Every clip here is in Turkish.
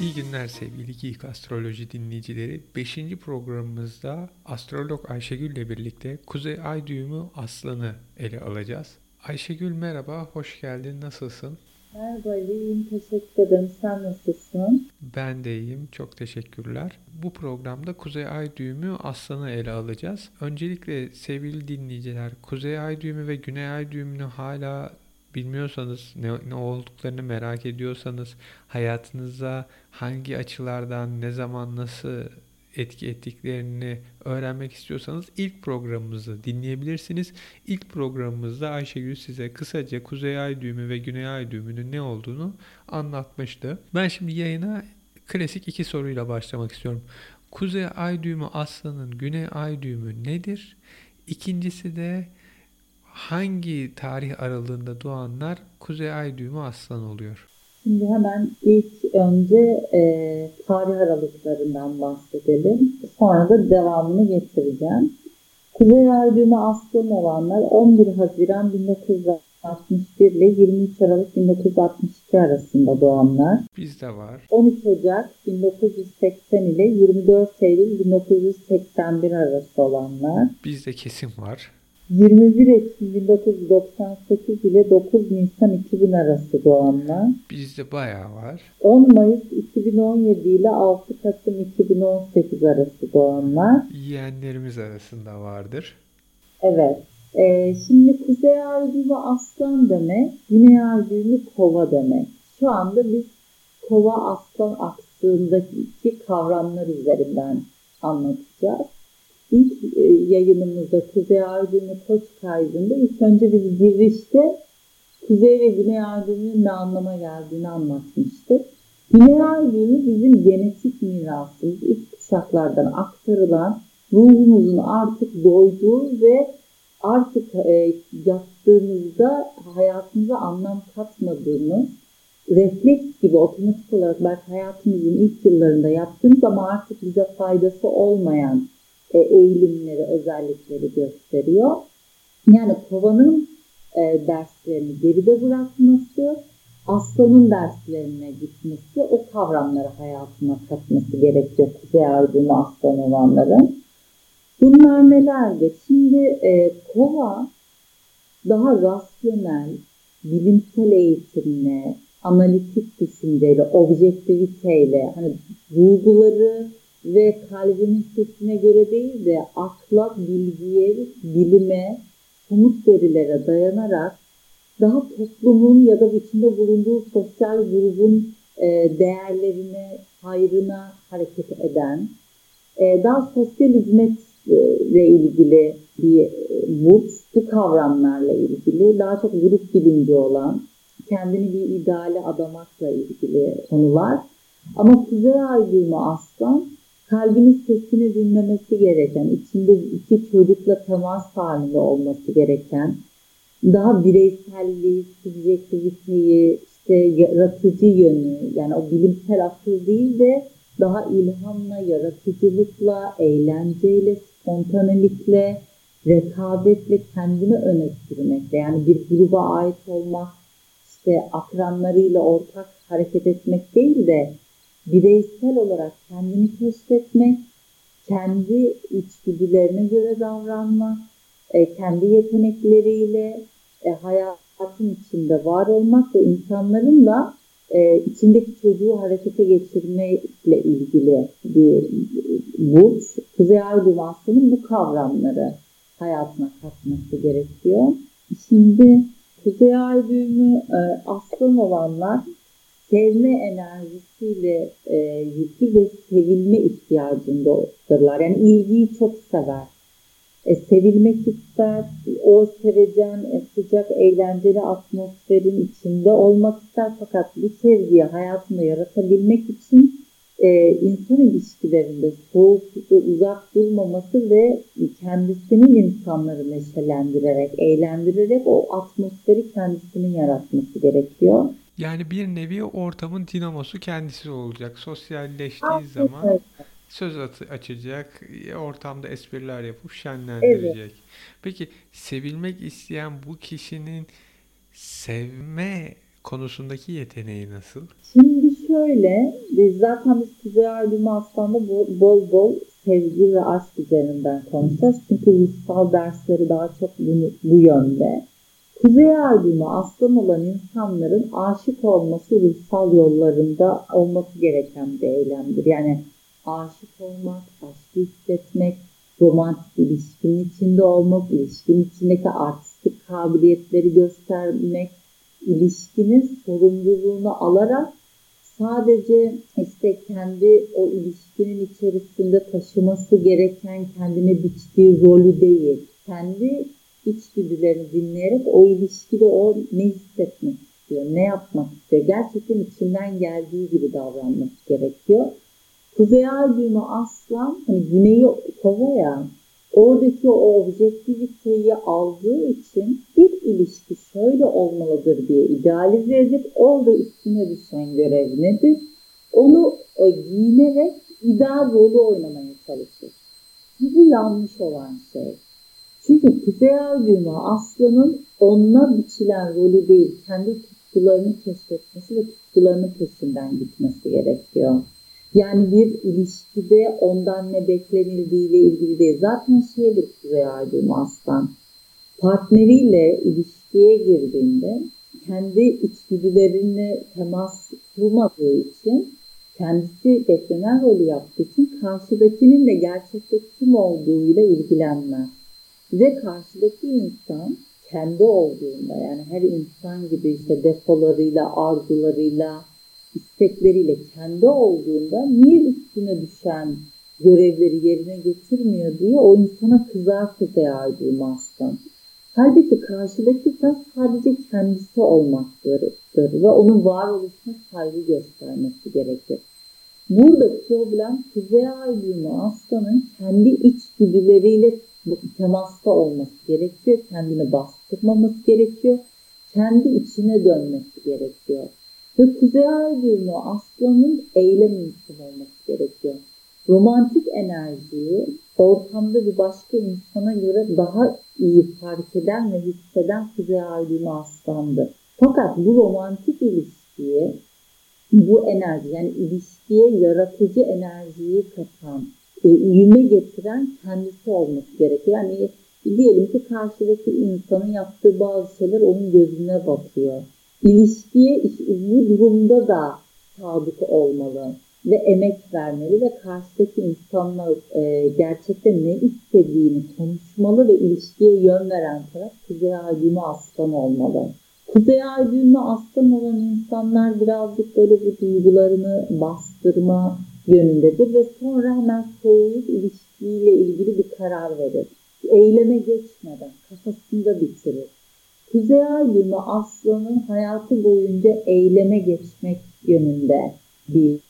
İyi günler sevgili Geek Astroloji dinleyicileri. 5. programımızda astrolog Ayşegül ile birlikte Kuzey Ay düğümü Aslan'ı ele alacağız. Ayşegül merhaba, hoş geldin. Nasılsın? Merhaba iyiyim. Teşekkür ederim. Sen nasılsın? Ben de iyiyim. Çok teşekkürler. Bu programda Kuzey Ay düğümü Aslan'ı ele alacağız. Öncelikle sevgili dinleyiciler, Kuzey Ay düğümü ve Güney Ay düğümünü hala bilmiyorsanız, ne, ne olduklarını merak ediyorsanız, hayatınıza hangi açılardan, ne zaman, nasıl etki ettiklerini öğrenmek istiyorsanız ilk programımızı dinleyebilirsiniz. İlk programımızda Ayşegül size kısaca Kuzey Ay düğümü ve Güney Ay düğümünün ne olduğunu anlatmıştı. Ben şimdi yayına klasik iki soruyla başlamak istiyorum. Kuzey Ay düğümü aslanın Güney Ay düğümü nedir? İkincisi de hangi tarih aralığında doğanlar Kuzey Ay düğümü aslan oluyor? Şimdi hemen ilk önce e, tarih aralıklarından bahsedelim. Sonra da devamını getireceğim. Kuzey Ay düğümü aslan olanlar 11 Haziran 1961 ile 23 Aralık 1962 arasında doğanlar. Bizde var. 13 Ocak 1980 ile 24 Eylül 1981 arası olanlar. Bizde kesin var. 21 Ekim 1998 ile 9 Nisan 2000 arası doğanlar. Bizde bayağı var. 10 Mayıs 2017 ile 6 Kasım 2018 arası doğanlar. Yeğenlerimiz arasında vardır. Evet. Ee, şimdi Kuzey Ay düğümü aslan demek, Güney Ay düğümü kova demek. Şu anda biz kova aslan aksındaki kavramlar üzerinden anlatacağız. İlk e, yayınımızda Kuzey Ay düğümü koç kaydında ilk önce biz girişte Kuzey ve Güney Ay düğümünün ne anlama geldiğini anlatmıştık. Güney Ay düğümü bizim genetik mirasımız, ilk kuşaklardan aktarılan ruhumuzun artık doyduğu ve artık e, yaptığımızda hayatımıza anlam katmadığımız refleks gibi otomatik olarak belki hayatımızın ilk yıllarında yaptığımız ama artık bize faydası olmayan e, eğilimleri, özellikleri gösteriyor. Yani kovanın e, derslerini geride bırakması, aslanın derslerine gitmesi, o kavramları hayatına katması gerekiyor kuzey ardını aslan olanların. Bunlar nelerdir? Şimdi e, kova daha rasyonel, bilimsel eğitimle, analitik düşünceyle, objektiviteyle, hani duyguları ve kalbinin sesine göre değil de akla, bilgiye, bilime, somut verilere dayanarak daha toplumun ya da içinde bulunduğu sosyal grubun e, değerlerine, hayrına hareket eden, e, daha sosyal hizmetle ilgili bir burç, bu kavramlarla ilgili daha çok grup bilinci olan, kendini bir ideale adamakla ilgili konular. Ama Kuzey Ay düğümü aslan kalbinin sesini dinlemesi gereken, içinde iki çocukla temas halinde olması gereken, daha bireyselliği, subjektiviteyi, işte yaratıcı yönü, yani o bilimsel akıl değil de daha ilhamla, yaratıcılıkla, eğlenceyle, spontanelikle, rekabetle kendini öne sürmekle, yani bir gruba ait olmak, işte akranlarıyla ortak hareket etmek değil de bireysel olarak kendini keşfetmek, kendi içgüdülerine göre davranmak, e, kendi yetenekleriyle e, hayatın içinde var olmak ve insanların da e, içindeki çocuğu harekete geçirmekle ilgili bir burç. Kuzey Ay Dünyası'nın bu kavramları hayatına katması gerekiyor. Şimdi Kuzey Ay düğümü e, aslan olanlar sevme enerjisiyle e, yüklü ve sevilme ihtiyacındadırlar. Yani ilgiyi çok sever. E, sevilmek ister, o sevecen, e, sıcak, eğlenceli atmosferin içinde olmak ister. Fakat bu sevgiyi hayatında yaratabilmek için e, insan ilişkilerinde soğuk ve uzak durmaması ve kendisinin insanları neşelendirerek, eğlendirerek o atmosferi kendisinin yaratması gerekiyor. Yani bir nevi ortamın dinamosu kendisi olacak. Sosyalleştiği zaman söz açacak, ortamda espriler yapıp şenlendirecek. Evet. Peki sevilmek isteyen bu kişinin sevme konusundaki yeteneği nasıl? Şimdi şöyle, biz zaten biz Kuzey Ay düğümü aslında bol bol sevgi ve aşk üzerinden konuşacağız. Çünkü ruhsal dersleri daha çok bunu, bu yönde. Kuzey Ay düğümü aslan olan insanların aşık olması ruhsal yollarında olması gereken bir eylemdir. Yani aşık olmak, aşkı hissetmek, romantik ilişkinin içinde olmak, ilişkinin içindeki artistik kabiliyetleri göstermek, ilişkinin sorumluluğunu alarak sadece işte kendi o ilişkinin içerisinde taşıması gereken kendine biçtiği rolü değil, kendi içgüdülerini dinleyerek o ilişkide o ne hissetmek istiyor, ne yapmak istiyor, gerçekten içinden geldiği gibi davranması gerekiyor. Kuzey Ay düğümü aslan, hani güneyi kova ya, oradaki o objektiviteyi aldığı için bir ilişki şöyle olmalıdır diye idealize edip orada üstüne düşen görev nedir? Onu e, giyinerek ideal rolü oynamaya çalışır. Bu yanlış olan şey. Çünkü kuzey düğümü aslanın onunla biçilen rolü değil, kendi tutkularını keşfetmesi ve tutkularının peşinden gitmesi gerekiyor. Yani bir ilişkide ondan ne beklenildiğiyle ilgili değil. Zaten şeydir Kuzey Aydın Aslan. Partneriyle ilişkiye girdiğinde kendi içgüdülerine temas kurmadığı için kendisi beklenen rolü yaptığı için karşıdakinin de gerçekte kim olduğuyla ilgilenmez. Ve karşıdaki insan kendi olduğunda yani her insan gibi işte defolarıyla, arzularıyla, istekleriyle kendi olduğunda niye üstüne düşen görevleri yerine getirmiyor diye o insana kızar kızar aslında. Halbuki karşıdaki insan sadece kendisi olmaktır ve onun varoluşuna saygı göstermesi gerekir. Burada problem kuzey ay aslanın kendi içgüdüleriyle temasta olması gerekiyor. Kendini bastırmaması gerekiyor. Kendi içine dönmesi gerekiyor. Ve kuzey ay düğümü aslanın eylem insanı olması gerekiyor. Romantik enerjiyi ortamda bir başka insana göre daha iyi fark eden ve hisseden kuzey ay düğümü aslandır. Fakat bu romantik ilişkiye bu enerji yani ilişkiye yaratıcı enerjiyi katan, e, uyume getiren kendisi olması gerekiyor. Yani diyelim ki karşıdaki insanın yaptığı bazı şeyler onun gözüne batıyor ilişkiye bu durumda da sadık olmalı ve emek vermeli ve karşıdaki insanla e, gerçekten ne istediğini konuşmalı ve ilişkiye yön veren taraf Kuzey Ay düğümü aslan olmalı. Kuzey Ay düğümü aslan olan insanlar birazcık böyle bu duygularını bastırma yönündedir ve sonra hemen soğuyup ilişkiyle ilgili bir karar verir. Eyleme geçmeden kafasında bitirir. Kuzey Ay düğümü aslanın hayatı boyunca eyleme geçmek yönünde bir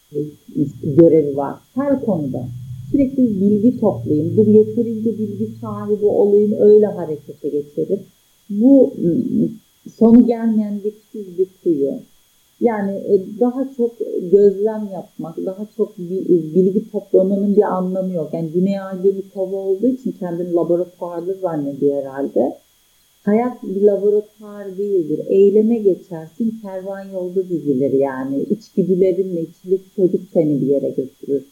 görevi var. Her konuda. Sürekli bilgi toplayayım, dur yeterince bilgi sahibi olayım, öyle harekete geçerim. Bu ıı, sonu gelmeyen dipsiz bir kuyu. Yani e, daha çok gözlem yapmak, daha çok bilgi toplamanın bir anlamı yok. Yani Güney Ay bir kova olduğu için kendini laboratuvarda zannediyor herhalde. Hayat bir laboratuvar değildir. Eyleme geçersin, kervan yolda dizilir yani. İçgüdülerinle içindeki çocuk seni bir yere götürür.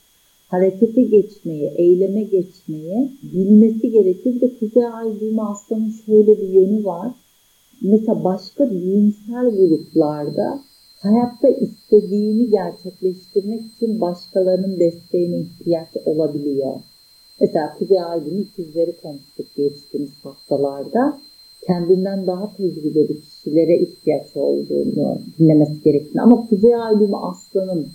Harekete geçmeyi, eyleme geçmeyi bilmesi gerekir. de Kuzey Ay düğümü aslanın şöyle bir yönü var. Mesela başka düğümsel gruplarda hayatta istediğini gerçekleştirmek için başkalarının desteğine ihtiyaç olabiliyor. Mesela Kuzey Ay düğümü ikizleri konuştuk geçtiğimiz haftalarda kendinden daha tecrübeli kişilere ihtiyaç olduğunu dinlemesi gerektiğini. Ama Kuzey Ay aslanın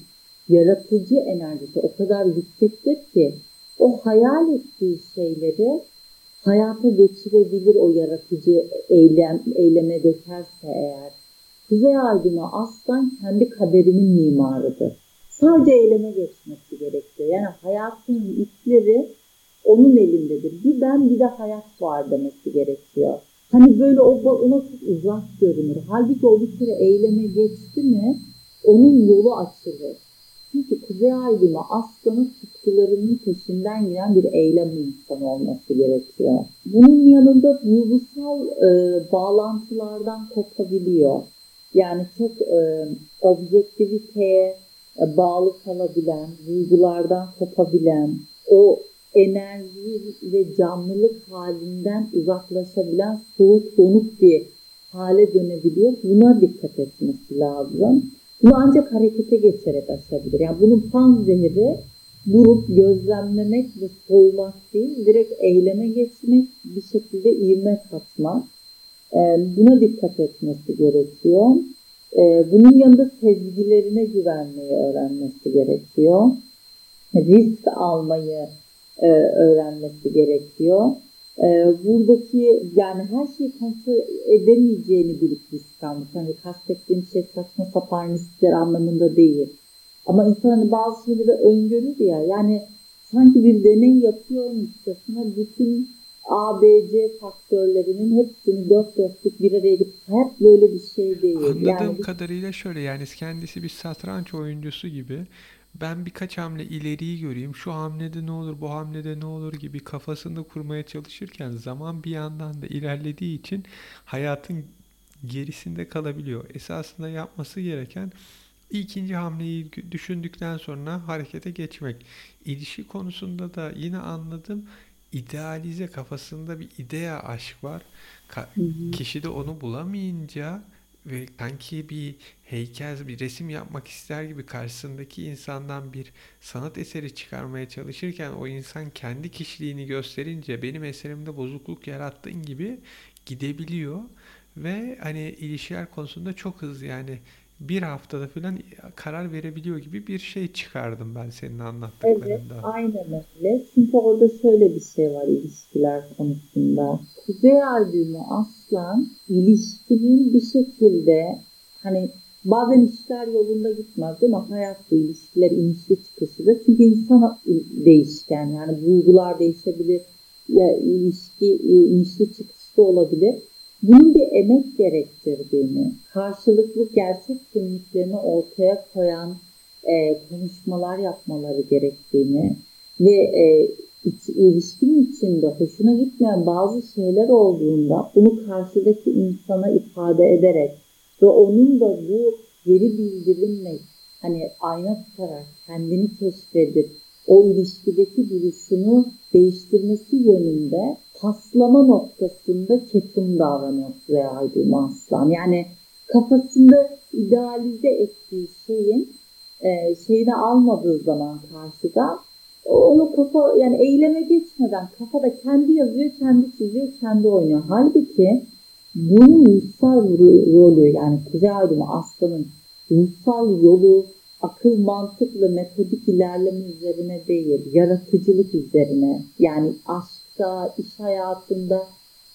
yaratıcı enerjisi o kadar yüksektir ki o hayal ettiği şeyleri hayata geçirebilir o yaratıcı eylem, eyleme dökerse eğer. Kuzey Ay aslan kendi kaderinin mimarıdır. Sadece eyleme geçmesi gerekiyor. Yani hayatın ipleri onun elindedir. Bir ben bir de hayat var demesi gerekiyor. Hani böyle o ona çok uzak görünür. Halbuki o bir kere eyleme geçti mi onun yolu açılır. Çünkü Kuzey Aydın'a aslanın tutkularının peşinden giden bir eylem insanı olması gerekiyor. Bunun yanında duygusal e, bağlantılardan kopabiliyor. Yani çok e, objektiviteye, e, bağlı kalabilen, duygulardan kopabilen, o enerji ve canlılık halinden uzaklaşabilen soğuk donuk bir hale dönebiliyor. Buna dikkat etmesi lazım. Bunu ancak harekete geçerek aşabilir. Yani bunun pan zehri durup gözlemlemek ve soğumak değil, direkt eyleme geçmek, bir şekilde ivme katmak. Ee, buna dikkat etmesi gerekiyor. Ee, bunun yanında sezgilerine güvenmeyi öğrenmesi gerekiyor. Risk almayı e, öğrenmesi gerekiyor. E, buradaki yani her şeyi kontrol edemeyeceğini bilip risk almak. Hani kastettiğim şey saçma sapan riskler anlamında değil. Ama insan hani bazı şeyleri öngörür ya. Yani sanki bir deney yapıyormuşçasına bütün A, B, C faktörlerinin hepsini dört dörtlük bir araya getirip hep böyle bir şey değil. Anladığım yani, kadarıyla şöyle yani kendisi bir satranç oyuncusu gibi ben birkaç hamle ileriyi göreyim, şu hamlede ne olur, bu hamlede ne olur gibi kafasında kurmaya çalışırken zaman bir yandan da ilerlediği için hayatın gerisinde kalabiliyor. Esasında yapması gereken ikinci hamleyi düşündükten sonra harekete geçmek. İlişki konusunda da yine anladım. İdealize kafasında bir idea aşk var. Ka- hı hı. Kişi de onu bulamayınca ve sanki bir heykel, bir resim yapmak ister gibi karşısındaki insandan bir sanat eseri çıkarmaya çalışırken o insan kendi kişiliğini gösterince benim eserimde bozukluk yarattığın gibi gidebiliyor ve hani ilişkiler konusunda çok hızlı yani bir haftada falan karar verebiliyor gibi bir şey çıkardım ben senin anlattıklarında. Evet, aynen öyle. Çünkü orada şöyle bir şey var ilişkiler konusunda. Kuzey ay aslan ilişkinin bir şekilde hani bazen işler yolunda gitmez değil mi? Hayat bu ilişkiler inişli çıkışıdır. Çünkü insan değişken yani duygular değişebilir. Ya ilişki inişli çıkışlı olabilir bunun bir emek gerektirdiğini, karşılıklı gerçek kimliklerini ortaya koyan e, konuşmalar yapmaları gerektiğini ve e, iç, ilişkinin içinde hoşuna gitmeyen bazı şeyler olduğunda bunu karşıdaki insana ifade ederek ve onun da bu geri bildirimle hani ayna tutarak kendini keşfedip o ilişkideki duruşunu değiştirmesi yönünde paslama noktasında ketum davranıyor real bir aslan. Yani kafasında idealize ettiği şeyin e, şeyini almadığı zaman karşıda onu kafa yani eyleme geçmeden kafada kendi yazıyor, kendi çiziyor, kendi oynuyor. Halbuki bunun ruhsal rolü yani Kuzey Aydın'ı aslanın ruhsal yolu akıl, mantık ve metodik ilerleme üzerine değil, yaratıcılık üzerine. Yani aşkta, iş hayatında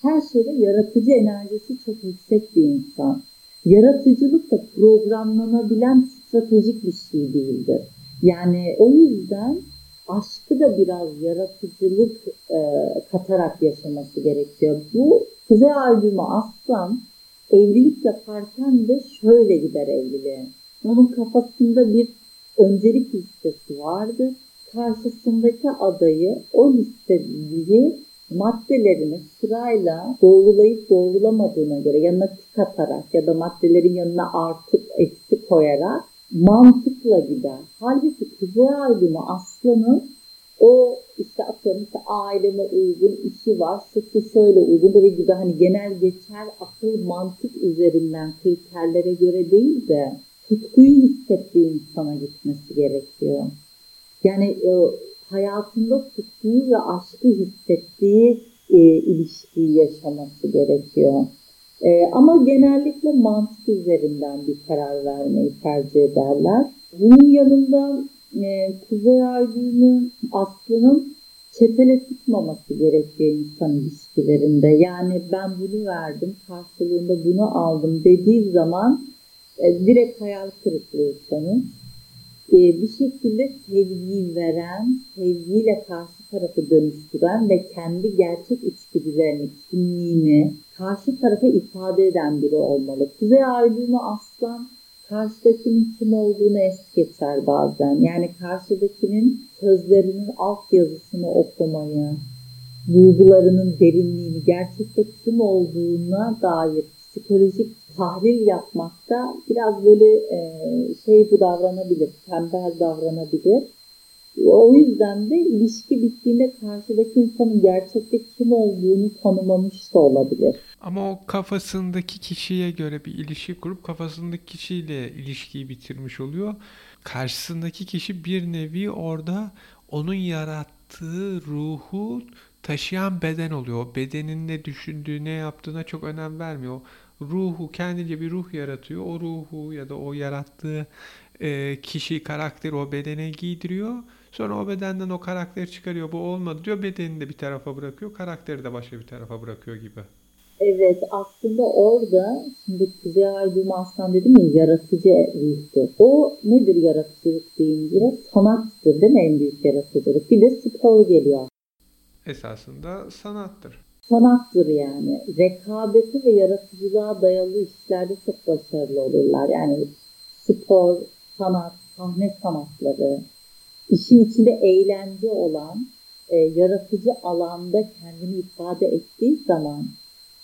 her şeyde yaratıcı enerjisi çok yüksek bir insan. Yaratıcılık da programlanabilen stratejik bir şey değildir. Yani o yüzden aşkı da biraz yaratıcılık e, katarak yaşaması gerekiyor. Bu Kuzey Ay aslan evlilik yaparken de şöyle gider evliliğe. Onun kafasında bir öncelik listesi vardı. Karşısındaki adayı o listedeki maddelerini sırayla doğrulayıp doğrulamadığına göre yanına tık atarak ya da maddelerin yanına artıp eksi koyarak mantıkla gider. Halbuki Kuzey Aydın'ı aslanın o işte atıyorum işte aileme uygun işi var, şu şöyle uygun böyle gibi hani genel geçer akıl mantık üzerinden kriterlere göre değil de tutkuyu hissettiği insana gitmesi gerekiyor. Yani e, hayatında tutkuyu ve aşkı hissettiği e, ilişkiyi yaşaması gerekiyor. E, ama genellikle mantık üzerinden bir karar vermeyi tercih ederler. Bunun yanında e, Kuzey Ay düğümü aslının çetele tutmaması gerekiyor insan ilişkilerinde. Yani ben bunu verdim, karşılığında bunu aldım dediği zaman e, direkt hayal kırıklığı sonuç. E, bir şekilde sevgiyi veren, sevgiyle karşı tarafı dönüştüren ve kendi gerçek içgüdülerini, kimliğini karşı tarafa ifade eden biri olmalı. Kuzey aydını aslan karşıdakinin kim olduğunu es geçer bazen. Yani karşıdakinin sözlerinin alt yazısını okumayı, duygularının derinliğini, gerçekte kim olduğuna dair psikolojik tahlil yapmakta biraz böyle e, şey bu davranabilir, tembel davranabilir. O yüzden de ilişki bittiğinde karşıdaki insanın gerçekte kim olduğunu tanımamış da olabilir. Ama o kafasındaki kişiye göre bir ilişki kurup kafasındaki kişiyle ilişkiyi bitirmiş oluyor. Karşısındaki kişi bir nevi orada onun yarattığı ruhu taşıyan beden oluyor. O bedenin ne düşündüğü, ne yaptığına çok önem vermiyor. Ruhu kendince bir ruh yaratıyor. O ruhu ya da o yarattığı e, kişi, karakteri o bedene giydiriyor. Sonra o bedenden o karakteri çıkarıyor. Bu olmadı diyor. Bedenini de bir tarafa bırakıyor. Karakteri de başka bir tarafa bırakıyor gibi. Evet aslında orada şimdi Kuzey Aydın Aslan dedim ya yaratıcı ruhtur. O nedir yaratıcılık deyince? Sanattır değil mi en büyük yaratıcılık? Bir de spor geliyor. Esasında sanattır. Sanattır yani. Rekabeti ve yaratıcılığa dayalı işlerde çok başarılı olurlar. Yani spor, sanat, sahne sanatları, işin içinde eğlence olan, e, yaratıcı alanda kendini ifade ettiği zaman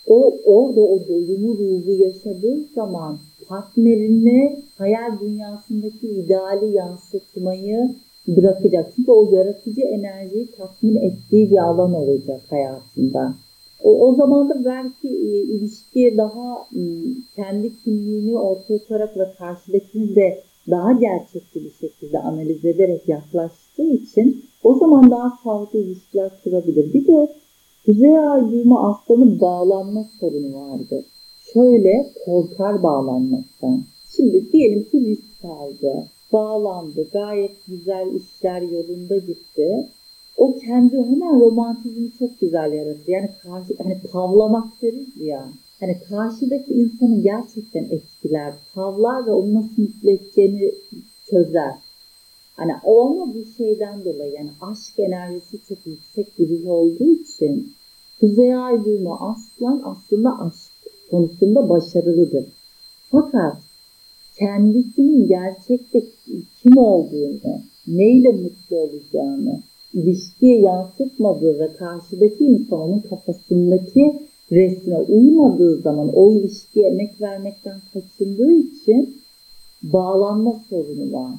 o orada o doyumu ruhu yaşadığı zaman partnerine hayal dünyasındaki ideali yansıtmayı bırakacak. Çünkü o yaratıcı enerjiyi tatmin ettiği bir alan olacak hayatında. O, o zaman da belki e, ilişkiye daha e, kendi kimliğini ortaya koyarak ve karşıdakini de daha gerçekçi bir şekilde analiz ederek yaklaştığı için o zaman daha sağlıklı ilişkiler kurabilir. Bir de Kuzey ay düğümü aslanın bağlanma sorunu vardır. Şöyle korkar bağlanmaktan. Şimdi diyelim ki risk aldı, bağlandı, gayet güzel işler yolunda gitti. O kendi hemen romantizmi çok güzel yaratır. Yani karşı, hani tavlamak deriz ya. Hani karşıdaki insanı gerçekten etkiler, tavlar ve onu nasıl mutlu edeceğini çözer. Hani o ama bu şeyden dolayı yani aşk enerjisi çok yüksek bir ruh olduğu için Kuzey Ay düğümü aslan aslında aşk konusunda başarılıdır. Fakat kendisinin gerçekte kim olduğunu, neyle mutlu olacağını, ilişkiye yansıtmadığı ve karşıdaki insanın kafasındaki resme uymadığı zaman o ilişkiye emek vermekten kaçındığı için bağlanma sorunu var.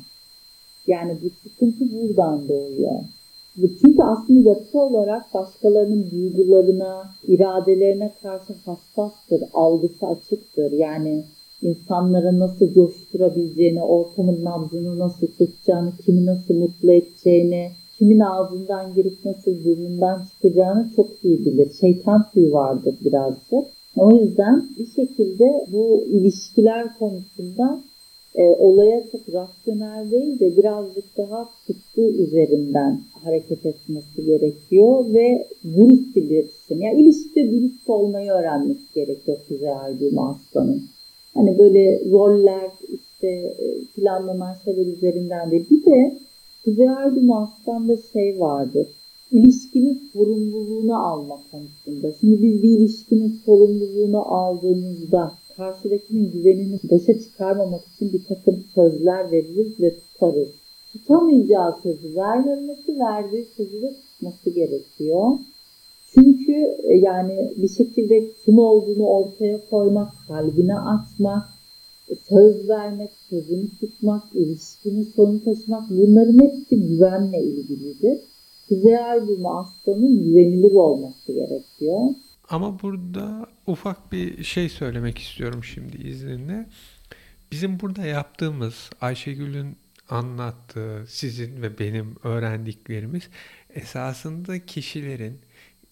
Yani bu sıkıntı buradan doğuyor. Çünkü aslında yapı olarak başkalarının duygularına, iradelerine karşı hassastır, algısı açıktır. Yani insanlara nasıl coşturabileceğini, ortamın nabzını nasıl tutacağını, kimi nasıl mutlu edeceğini, kimin ağzından girip nasıl burnundan çıkacağını çok iyi bilir. Şeytan tüyü vardır birazcık. O yüzden bir şekilde bu ilişkiler konusunda e, olaya çok rasyonel değil de birazcık daha tutku üzerinden hareket etmesi gerekiyor ve dürüst bir. Yani ilişkide dürüst olmayı öğrenmesi gerekiyor Kuzey Aydın Aslan'ın. Hani böyle roller işte e, planlanan şeyler üzerinden değil. Bir de Kuzey Aydın Aslan'da şey vardır. İlişkinin sorumluluğunu alma konusunda. Şimdi biz bir ilişkinin sorumluluğunu aldığımızda karşıdakinin güvenini başa çıkarmamak için bir takım sözler veririz ve tutarız. Tutamayacağı sözü vermemesi, verdiği sözü de tutması gerekiyor. Çünkü e, yani bir şekilde kim olduğunu ortaya koymak, kalbine açmak, söz vermek, sözünü tutmak, ilişkinin sonu taşımak bunların hepsi güvenle ilgilidir. Kuzey Ay aslanın güvenilir olması gerekiyor. Ama burada ufak bir şey söylemek istiyorum şimdi izninle. Bizim burada yaptığımız Ayşegül'ün anlattığı sizin ve benim öğrendiklerimiz esasında kişilerin,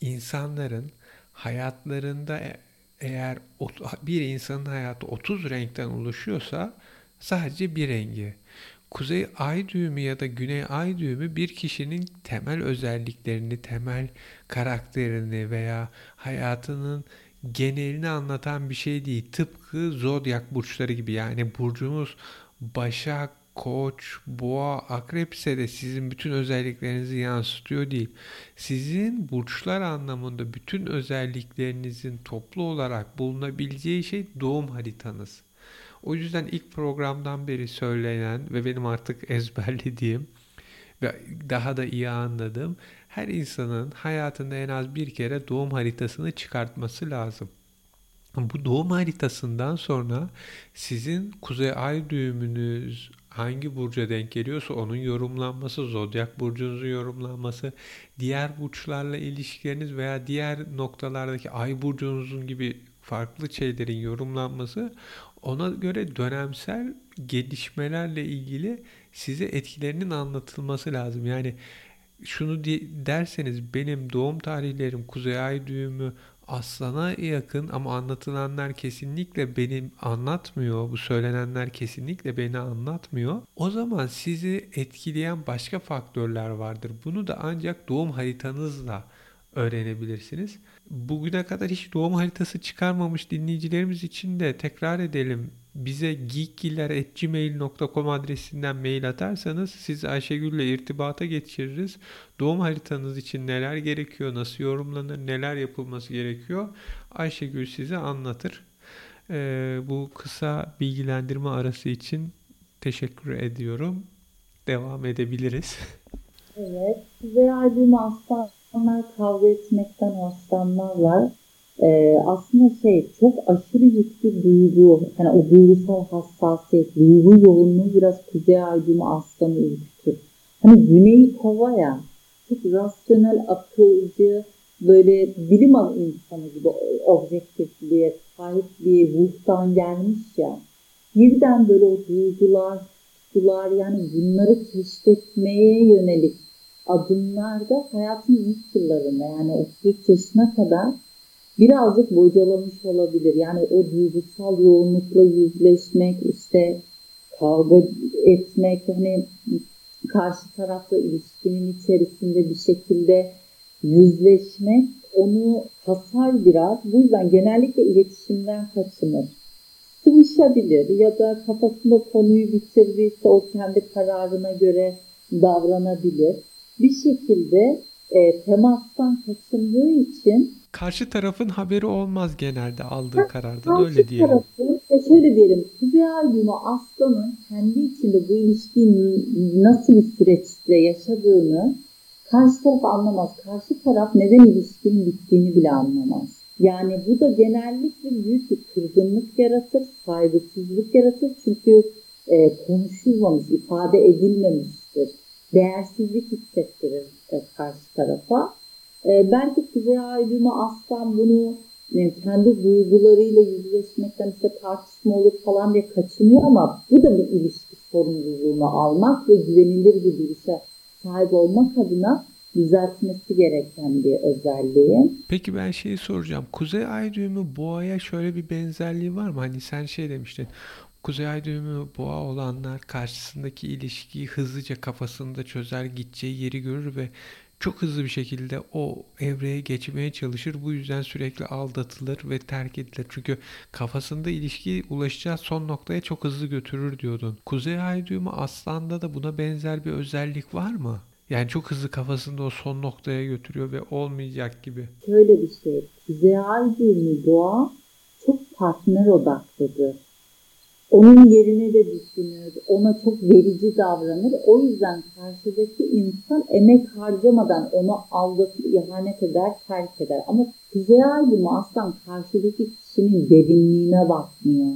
insanların hayatlarında eğer bir insanın hayatı 30 renkten oluşuyorsa sadece bir rengi. Kuzey ay düğümü ya da güney ay düğümü bir kişinin temel özelliklerini, temel karakterini veya hayatının genelini anlatan bir şey değil. Tıpkı zodyak burçları gibi yani burcumuz Başak, Koç, Boğa, Akrep ise de sizin bütün özelliklerinizi yansıtıyor değil. Sizin burçlar anlamında bütün özelliklerinizin toplu olarak bulunabileceği şey doğum haritanız. O yüzden ilk programdan beri söylenen ve benim artık ezberlediğim ve daha da iyi anladığım her insanın hayatında en az bir kere doğum haritasını çıkartması lazım. Bu doğum haritasından sonra sizin kuzey ay düğümünüz hangi burca denk geliyorsa onun yorumlanması, zodyak burcunuzun yorumlanması, diğer burçlarla ilişkileriniz veya diğer noktalardaki ay burcunuzun gibi farklı şeylerin yorumlanması ona göre dönemsel gelişmelerle ilgili size etkilerinin anlatılması lazım. Yani şunu derseniz benim doğum tarihlerim kuzey ay düğümü aslana yakın ama anlatılanlar kesinlikle benim anlatmıyor. Bu söylenenler kesinlikle beni anlatmıyor. O zaman sizi etkileyen başka faktörler vardır. Bunu da ancak doğum haritanızla öğrenebilirsiniz. Bugüne kadar hiç doğum haritası çıkarmamış dinleyicilerimiz için de tekrar edelim. Bize geekgiller.gmail.com adresinden mail atarsanız siz Ayşegül ile irtibata geçiririz. Doğum haritanız için neler gerekiyor, nasıl yorumlanır, neler yapılması gerekiyor Ayşegül size anlatır. Ee, bu kısa bilgilendirme arası için teşekkür ediyorum. Devam edebiliriz. Evet. Size albüm aslanlar kavga etmekten hoşlanmazlar. Ee, aslında şey çok aşırı yüklü duygu, yani o duygusal hassasiyet, duygu yoğunluğu biraz kuzey albümü aslanı ürkütür. Hani güney kova ya, çok rasyonel, akılcı, böyle bilim insanı gibi objektifliğe sahip bir ruhtan gelmiş ya. Birden böyle o duygular, tutkular yani bunları keşfetmeye yönelik adımlarda hayatın ilk yıllarında yani 33 yaşına kadar birazcık bocalamış olabilir. Yani o duygusal yoğunlukla yüzleşmek, işte kavga etmek, hani karşı tarafla ilişkinin içerisinde bir şekilde yüzleşmek onu hasar biraz. Bu yüzden genellikle iletişimden kaçınır. Sıvışabilir ya da kafasında konuyu bitirdiyse o kendi kararına göre davranabilir. Bir şekilde e, temastan kaçındığı için karşı tarafın haberi olmaz genelde aldığı karardan öyle diyelim. Tarafı, e şöyle diyelim Kuzey Albümü Aslan'ın kendi içinde bu ilişkiyi nasıl bir süreçte yaşadığını karşı taraf anlamaz. Karşı taraf neden ilişkinin bittiğini bile anlamaz. Yani bu da genellikle büyük bir kırgınlık yaratır, saygısızlık yaratır. Çünkü e, konuşulmamış, ifade edilmemiştir. Değersizlik hissettirir e, karşı tarafa. E, belki Kuzey Aydın'ı aslan bunu e, kendi duygularıyla yüzleşmekten işte tartışma olur falan diye kaçınıyor ama bu da bir ilişki sorumluluğunu almak ve güvenilir bir duruşa sahip olmak adına düzeltmesi gereken bir özelliği. Peki ben şeyi soracağım. Kuzey Ay düğümü boğaya şöyle bir benzerliği var mı? Hani sen şey demiştin. Kuzey Ay düğümü boğa olanlar karşısındaki ilişkiyi hızlıca kafasında çözer, gideceği yeri görür ve çok hızlı bir şekilde o evreye geçmeye çalışır. Bu yüzden sürekli aldatılır ve terk edilir. Çünkü kafasında ilişki ulaşacağı son noktaya çok hızlı götürür diyordun. Kuzey Ay düğümü aslanda da buna benzer bir özellik var mı? Yani çok hızlı kafasında o son noktaya götürüyor ve olmayacak gibi. Şöyle bir şey. Kuzey Ay düğümü doğa çok partner odaklıdır onun yerine de düşünür, ona çok verici davranır. O yüzden karşıdaki insan emek harcamadan onu aldatır, ihanet eder, terk eder. Ama Kuzey Aydın'ı aslan karşıdaki kişinin derinliğine bakmıyor.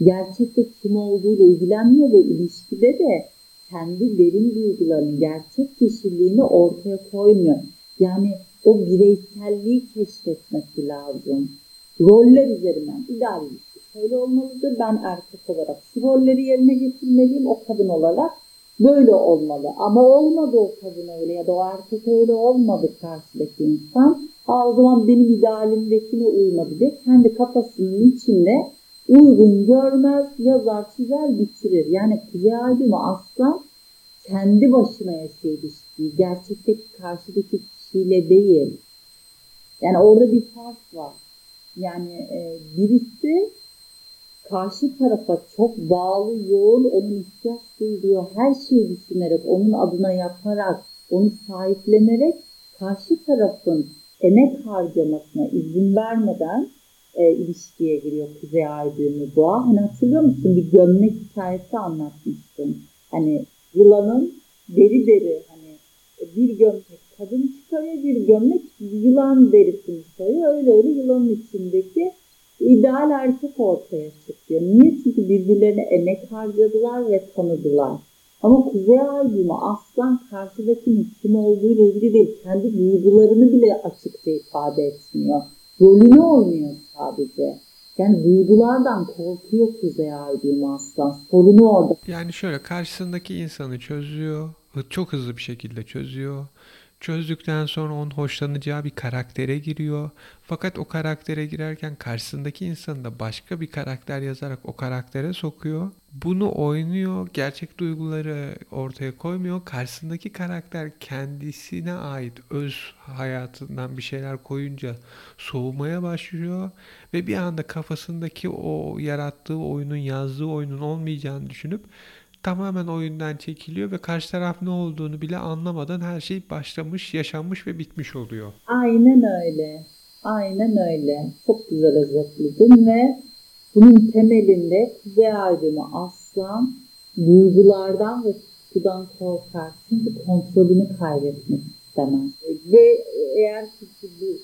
Gerçekte kim olduğuyla ilgilenmiyor ve ilişkide de kendi derin duygularını, gerçek kişiliğini ortaya koymuyor. Yani o bireyselliği keşfetmesi lazım. Roller üzerinden ideal şöyle olmalıdır. Ben erkek olarak şu rolleri yerine getirmeliyim. O kadın olarak böyle olmalı. Ama olmadı o kadın öyle ya da o erkek öyle olmadı karşıdaki insan. Ha, o zaman benim idealimdekine uymadı diye kendi kafasının içinde uygun görmez, yazar, çizer, bitirir. Yani Kuzey Aydın'ı aslan kendi başına yaşıyor ilişkiyi. Gerçekteki karşıdaki kişiyle değil. Yani orada bir fark var. Yani e, birisi karşı tarafa çok bağlı, yoğun, onun ihtiyaç duyduğu her şeyi düşünerek, onun adına yaparak, onu sahiplenerek karşı tarafın emek harcamasına izin vermeden e, ilişkiye giriyor Kuzey Ay düğümü boğa. Hani hatırlıyor musun bir gömlek hikayesi anlatmıştım. Hani yılanın deri deri hani bir gömlek kadın çıkarıyor bir gömlek yılan derisini çıkarıyor. Öyle öyle yılanın içindeki ideal erkek ortaya çıkıyor. Niye? Çünkü birbirlerine emek harcadılar ve tanıdılar. Ama Kuzey Ay aslan karşıdakinin kim olduğuyla ilgili değil. Kendi duygularını bile açıkça ifade etmiyor. Rolünü oynuyor sadece. Yani duygulardan korkuyor Kuzey Ay aslan. Sorunu orada. Yani şöyle karşısındaki insanı çözüyor. Çok hızlı bir şekilde çözüyor. Çözdükten sonra onun hoşlanacağı bir karaktere giriyor. Fakat o karaktere girerken karşısındaki insanı da başka bir karakter yazarak o karaktere sokuyor. Bunu oynuyor, gerçek duyguları ortaya koymuyor. Karşısındaki karakter kendisine ait öz hayatından bir şeyler koyunca soğumaya başlıyor ve bir anda kafasındaki o yarattığı oyunun, yazdığı oyunun olmayacağını düşünüp tamamen oyundan çekiliyor ve karşı taraf ne olduğunu bile anlamadan her şey başlamış, yaşanmış ve bitmiş oluyor. Aynen öyle. Aynen öyle. Çok güzel özetledin ve bunun temelinde Kuzey Aydın'ı aslan duygulardan ve tutkudan korkar. Çünkü kontrolünü kaybetmek istemez. Ve eğer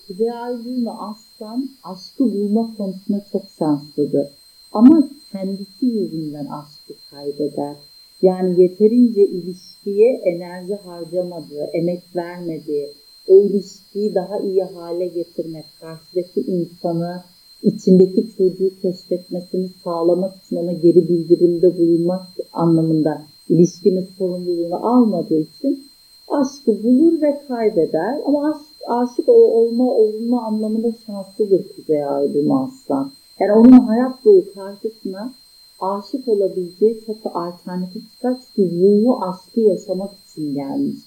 Kuzey Aydın'ı aslan aşkı bulma konusunda çok şanslıdır. Ama kendisi yüzünden aşkı kaybeder. Yani yeterince ilişkiye enerji harcamadığı, emek vermediği, o ilişkiyi daha iyi hale getirmek, karşıdaki insanı, içindeki çocuğu keşfetmesini sağlamak için ona geri bildirimde bulunmak anlamında ilişkinin sorumluluğunu almadığı için aşkı bulur ve kaybeder. Ama aşk, aşık olma, olma anlamında şanslıdır Kuzey Aydın Aslan. Yani onun hayat boyu karşısına aşık olabileceği çok alternatif çıkar. Çünkü ruhu aşkı yaşamak için gelmiş.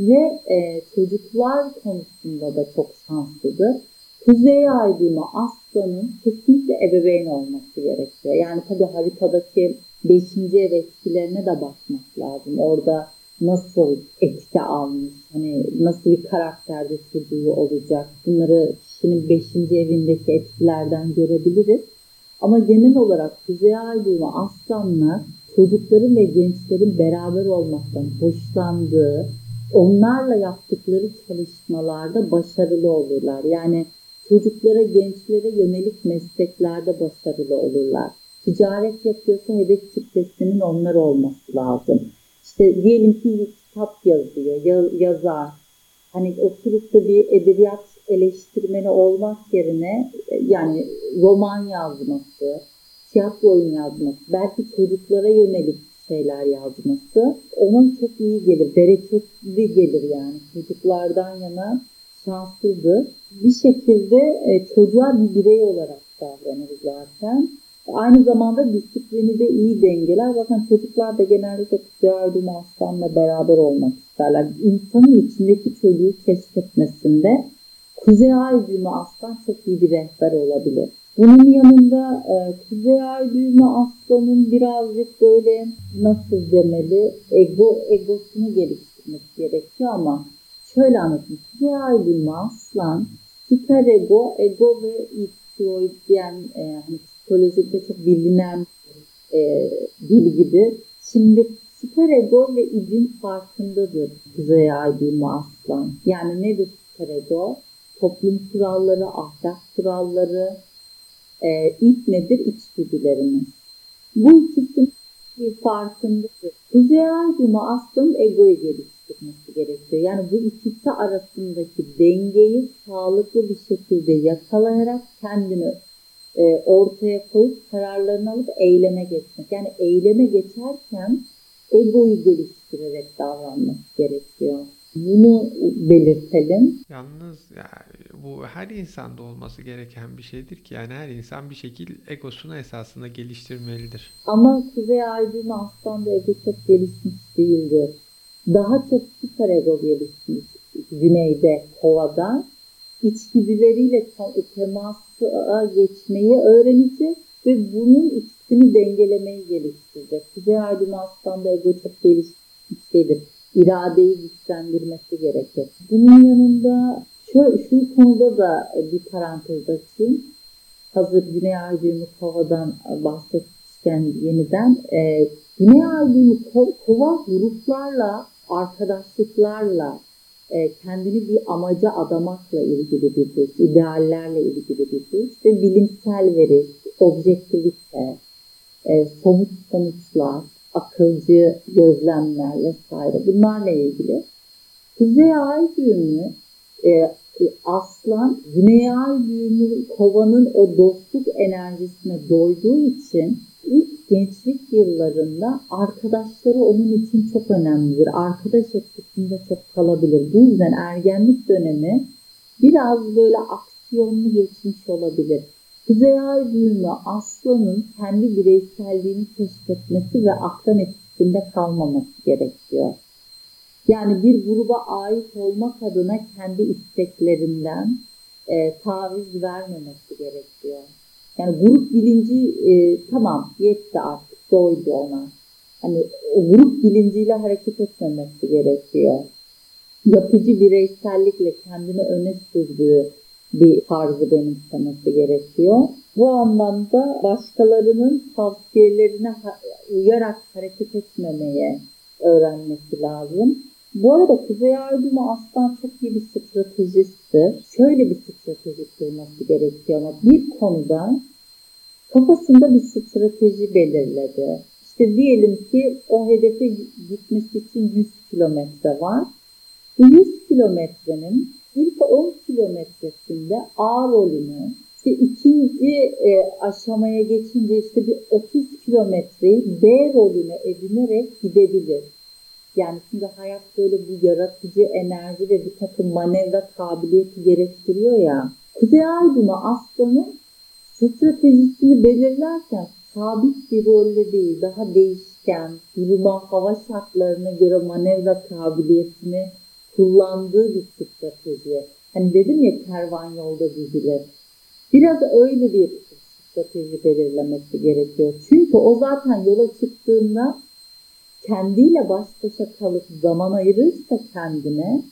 Ve e, çocuklar konusunda da çok şanslıdır. Kuzey aydımı aslanın kesinlikle ebeveyn olması gerekiyor. Yani tabii haritadaki 5. ev etkilerine de bakmak lazım. Orada nasıl etki almış, hani nasıl bir karakterde çocuğu olacak. Bunları kişinin 5. evindeki etkilerden görebiliriz. Ama genel olarak Kuzey Ay aslanlar çocukların ve gençlerin beraber olmaktan hoşlandığı, onlarla yaptıkları çalışmalarda başarılı olurlar. Yani çocuklara, gençlere yönelik mesleklerde başarılı olurlar. Ticaret yapıyorsa hedef kitlesinin onlar olması lazım. İşte diyelim ki kitap yazıyor, yazar. Hani oturup da bir edebiyat eleştirmeni olmak yerine yani roman yazması, tiyatro oyun yazması, belki çocuklara yönelik şeyler yazması ona çok iyi gelir, bereketli gelir yani çocuklardan yana şanslıdır. Bir şekilde e, çocuğa bir birey olarak davranır zaten. Aynı zamanda disiplini de iyi dengeler. Zaten çocuklar da genellikle yardım aslanla beraber olmak isterler. İnsanın içindeki çocuğu keşfetmesinde Kuzey Ay düğümü aslan çok iyi bir rehber olabilir. Bunun yanında e, Kuzey Ay düğümü aslanın birazcık böyle nasıl demeli ego egosunu geliştirmesi gerekiyor ama şöyle anlatayım. Kuzey Ay düğümü aslan süper ego, ego ve istiyoid diyen e, hani psikolojide çok bilinen e, bilgidir. Şimdi süper ego ve idin farkındadır Kuzey Ay düğümü aslan. Yani nedir süper ego? Toplum kuralları, ahlak kuralları, e, ilk nedir? İçgüdülerimiz. Bu ikisinin bir farkındadır. Kuzey Aydın'ı aslında egoyu geliştirmesi gerekiyor. Yani bu ikisi arasındaki dengeyi sağlıklı bir şekilde yakalayarak kendini e, ortaya koyup kararlarını alıp eyleme geçmek. Yani eyleme geçerken egoyu geliştirerek davranmak gerekiyor. Bunu belirtelim. Yalnız yani bu her insanda olması gereken bir şeydir ki yani her insan bir şekilde egosunu esasında geliştirmelidir. Ama Kuzey Aydın Aslan'da ego çok gelişmiş değildir. Daha çok süper ego gelişmiş güneyde, kovada. İçgüdüleriyle temasa geçmeyi öğrenecek ve bunun ikisini dengelemeyi geliştirecek. Kuzey Aydın Aslan'da ego çok gelişmiş değildir iradeyi güçlendirmesi gerekir. Bunun yanında şu, şu konuda da bir parantez açayım. Hazır Güney Ay düğümü kovadan bahsetmişken yeniden e, Güney Ay düğümü kova gruplarla, arkadaşlıklarla e, kendini bir amaca adamakla ilgili bir duygu, ideallerle ilgili bir duygu ve bilimsel veri, objektivite, e, somut sonuçlar, akılcı gözlemler vesaire bunlarla ilgili. Kuzey ay düğümü e, aslan güney ay düğümü kovanın o dostluk enerjisine doyduğu için ilk gençlik yıllarında arkadaşları onun için çok önemlidir. Arkadaş etkisinde çok kalabilir. Bu yüzden ergenlik dönemi biraz böyle aksiyonlu geçmiş olabilir. Kuzey ay düğümü aslanın kendi bireyselliğini keşfetmesi ve akran etkisinde kalmaması gerekiyor. Yani bir gruba ait olmak adına kendi isteklerinden e, taviz vermemesi gerekiyor. Yani grup bilinci e, tamam yetti artık doydu ona. Hani o grup bilinciyle hareket etmemesi gerekiyor. Yapıcı bireysellikle kendini öne sürdüğü bir tarzı benimsemesi gerekiyor. Bu anlamda başkalarının tavsiyelerine uyarak hareket etmemeye öğrenmesi lazım. Bu arada Kuzey Aydın'ı aslan çok iyi bir stratejisttir. Şöyle bir strateji kurması gerekiyor ama bir konuda kafasında bir strateji belirledi. İşte diyelim ki o hedefe gitmesi için 100 kilometre var. Bu 100 kilometrenin ilk 10 kilometresinde A rolünü, işte ikinci e, aşamaya geçince işte bir 30 kilometreyi B rolüne edinerek gidebilir. Yani şimdi hayat böyle bu yaratıcı enerji ve bir takım manevra kabiliyeti gerektiriyor ya. Kuzey Aydın'ı aslanın stratejisini belirlerken sabit bir rolle değil, daha değişken, duruma, hava şartlarına göre manevra kabiliyetini kullandığı bir strateji. Hani dedim ya kervan yolda dizilir. Biraz öyle bir strateji belirlemesi gerekiyor. Çünkü o zaten yola çıktığında kendiyle baş başa kalıp zaman ayırırsa kendine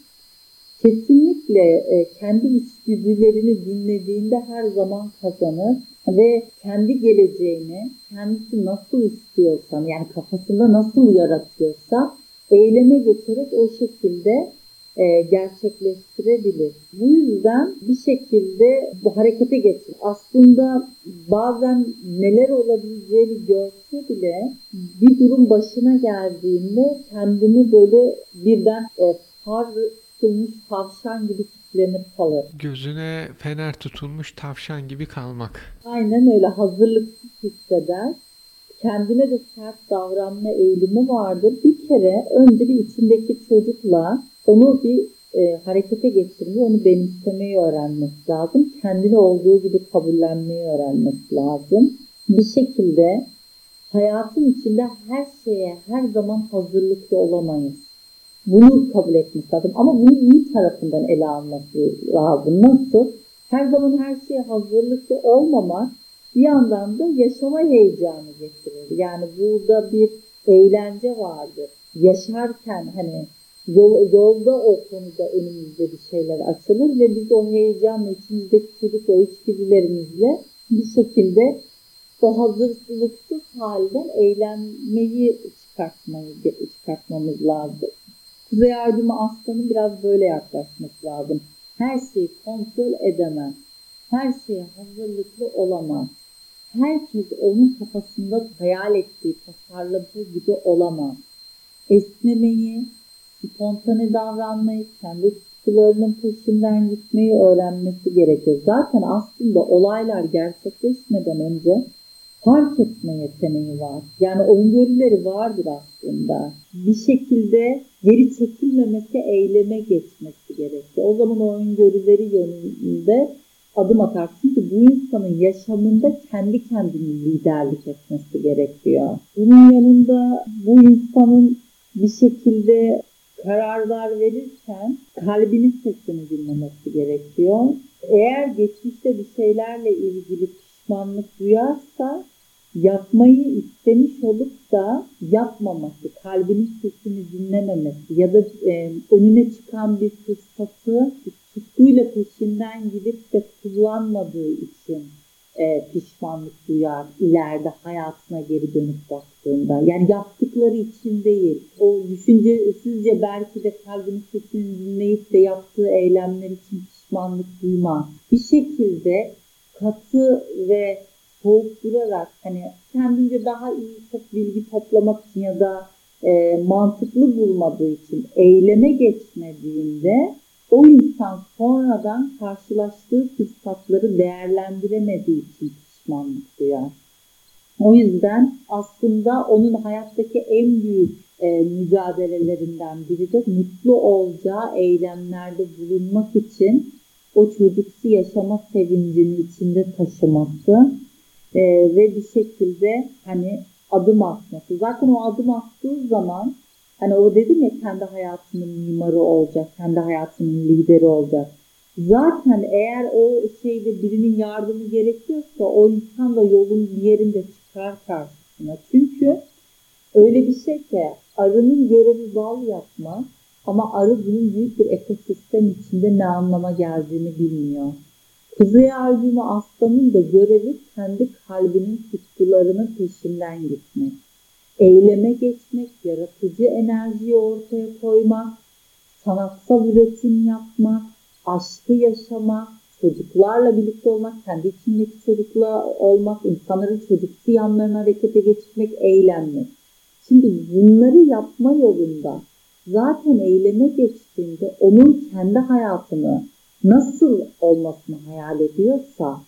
kesinlikle e, kendi içgüdülerini dinlediğinde her zaman kazanır ve kendi geleceğini kendisi nasıl istiyorsa yani kafasında nasıl yaratıyorsa eyleme geçerek o şekilde e, gerçekleştirebilir. Bu yüzden bir şekilde bu harekete geçir. Aslında bazen neler olabileceğini görse bile bir durum başına geldiğinde kendini böyle birden e, far tutulmuş tavşan gibi kilitlenip kalır. Gözüne fener tutulmuş tavşan gibi kalmak. Aynen öyle hazırlıksız hisseder kendine de sert davranma eğilimi vardır. Bir kere önce bir içindeki çocukla onu bir e, harekete geçirmeyi, onu benimsemeyi öğrenmesi lazım. Kendini olduğu gibi kabullenmeyi öğrenmesi lazım. Bir şekilde hayatın içinde her şeye her zaman hazırlıklı olamayız. Bunu kabul etmesi lazım. Ama bunu iyi tarafından ele alması lazım. Nasıl? Her zaman her şeye hazırlıklı olmamak bir yandan da yaşama heyecanı getirir. Yani burada bir eğlence vardır. Yaşarken hani yol, yolda o konuda önümüzde bir şeyler açılır ve biz o heyecanla içimizdeki çocuk o içgüdülerimizle bir şekilde o hazırlıksız halden eğlenmeyi çıkartmayı, çıkartmamız lazım. Kuzey Ardımı aslanın biraz böyle yaklaşması lazım. Her şeyi kontrol edemez. Her şeye hazırlıklı olamaz. Herkes onun kafasında hayal ettiği, tasarladığı gibi olamaz. Esnemeyi, spontane davranmayı, kendi tutkularının peşinden gitmeyi öğrenmesi gerekir. Zaten aslında olaylar gerçekleşmeden önce fark etme yeteneği var. Yani öngörüleri vardır aslında. Bir şekilde geri çekilmemesi, eyleme geçmesi gerekiyor. O zaman o öngörüleri yönünde adım atar. Çünkü bu insanın yaşamında kendi kendini liderlik etmesi gerekiyor. Bunun yanında bu insanın bir şekilde kararlar verirken kalbinin sesini dinlemesi gerekiyor. Eğer geçmişte bir şeylerle ilgili pişmanlık duyarsa yapmayı istemiş olup da yapmaması, kalbinin sesini dinlememesi ya da e, önüne çıkan bir fırsatı tutkuyla peşinden gidip de kullanmadığı için e, pişmanlık duyar ileride hayatına geri dönüp baktığında. Yani yaptıkları için değil. O düşüncesizce belki de kalbinin sesini dinleyip de yaptığı eylemler için pişmanlık duymaz. Bir şekilde katı ve soğuk durarak hani kendince daha iyi çok bilgi toplamak için ya da e, mantıklı bulmadığı için eyleme geçmediğinde o insan sonradan karşılaştığı fırsatları değerlendiremediği için pişmanlık duyar. O yüzden aslında onun hayattaki en büyük e, mücadelelerinden biri de mutlu olacağı eylemlerde bulunmak için o çocuksu yaşama sevincini içinde taşıması e, ve bir şekilde hani adım atması. Zaten o adım attığı zaman hani o dedim ya kendi hayatının mimarı olacak, kendi hayatının lideri olacak. Zaten eğer o şeyde birinin yardımı gerekiyorsa o insan da yolun bir yerinde çıkar karşısına. Çünkü öyle bir şey ki arının görevi bal yapmak ama arı bunun büyük bir ekosistem içinde ne anlama geldiğini bilmiyor. Kuzey albümü aslanın da görevi kendi kalbinin tutkularının peşinden gitmek. Eyleme geçmek, yaratıcı enerjiyi ortaya koymak, sanatsal üretim yapmak, aşkı yaşamak, çocuklarla birlikte olmak, kendi içindeki çocukla olmak, insanların çocuksu yanlarına harekete geçirmek, eğlenmek. Şimdi bunları yapma yolunda zaten eyleme geçtiğinde onun kendi hayatını nasıl olmasını hayal ediyorsa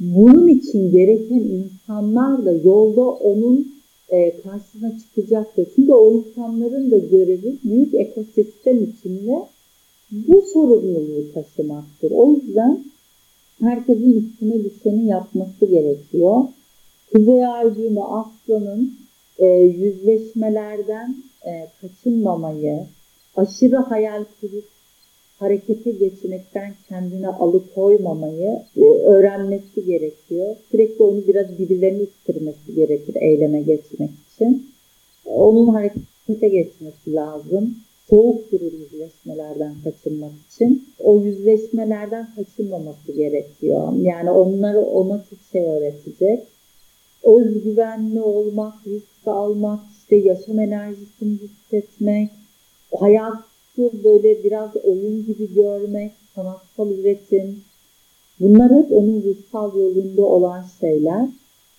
bunun için gereken insanlar da yolda onun e, karşısına çıkacaktır. Çünkü o insanların da görevi büyük ekosistem içinde bu sorumluluğu taşımaktır. O yüzden herkesin üstüne düşeni yapması gerekiyor. Kuzey Aygün'ü Aslan'ın e, yüzleşmelerden e, kaçınmamayı, aşırı hayal kurup harekete geçmekten kendine alıkoymamayı e, öğrenmesi gerekiyor. Sürekli onu biraz birilerini ittirmesi gerekir eyleme geçmek için. Onun harekete geçmesi lazım. Soğuk durur yüzleşmelerden kaçınmak için. O yüzleşmelerden kaçınmaması gerekiyor. Yani onları ona çok şey öğretecek. Özgüvenli olmak, risk almak, işte yaşam enerjisini hissetmek, hayat böyle biraz oyun gibi görmek, sanatsal üretim. Bunlar hep onun ruhsal yolunda olan şeyler.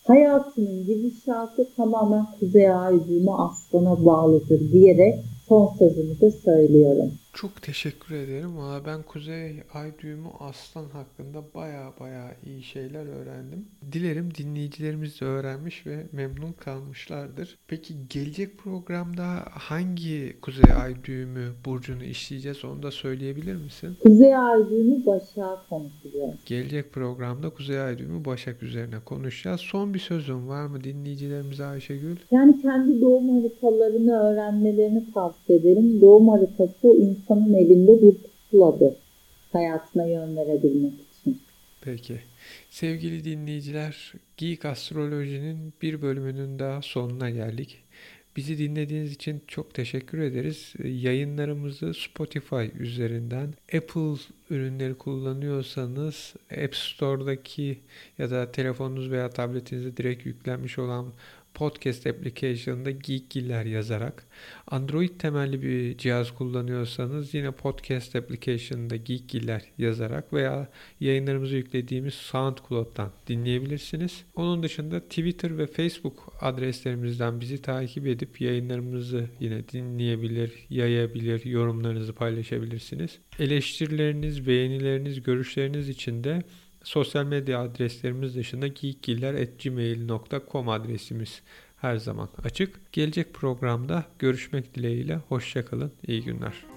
Hayatının gidişatı tamamen Kuzey Ay aslana bağlıdır diyerek son sözümü de söylüyorum. Çok teşekkür ederim. Valla ben Kuzey Ay düğümü Aslan hakkında baya baya iyi şeyler öğrendim. Dilerim dinleyicilerimiz de öğrenmiş ve memnun kalmışlardır. Peki gelecek programda hangi Kuzey Ay düğümü burcunu işleyeceğiz onu da söyleyebilir misin? Kuzey Ay düğümü Başak konuşacağız. Gelecek programda Kuzey Ay düğümü Başak üzerine konuşacağız. Son bir sözün var mı dinleyicilerimize Ayşegül? Yani kendi doğum haritalarını öğrenmelerini tavsiye ederim. Doğum haritası insanın elinde bir pusuladır hayatına yön verebilmek için. Peki. Sevgili dinleyiciler, Geek Astroloji'nin bir bölümünün daha sonuna geldik. Bizi dinlediğiniz için çok teşekkür ederiz. Yayınlarımızı Spotify üzerinden Apple ürünleri kullanıyorsanız App Store'daki ya da telefonunuz veya tabletinizde direkt yüklenmiş olan podcast application'da Geekgiller yazarak Android temelli bir cihaz kullanıyorsanız yine podcast application'da Geekgiller yazarak veya yayınlarımızı yüklediğimiz SoundCloud'dan dinleyebilirsiniz. Onun dışında Twitter ve Facebook adreslerimizden bizi takip edip yayınlarımızı yine dinleyebilir, yayabilir, yorumlarınızı paylaşabilirsiniz. Eleştirileriniz, beğenileriniz, görüşleriniz için de Sosyal medya adreslerimiz dışında geekgiller.gmail.com adresimiz her zaman açık. Gelecek programda görüşmek dileğiyle. Hoşçakalın. İyi günler.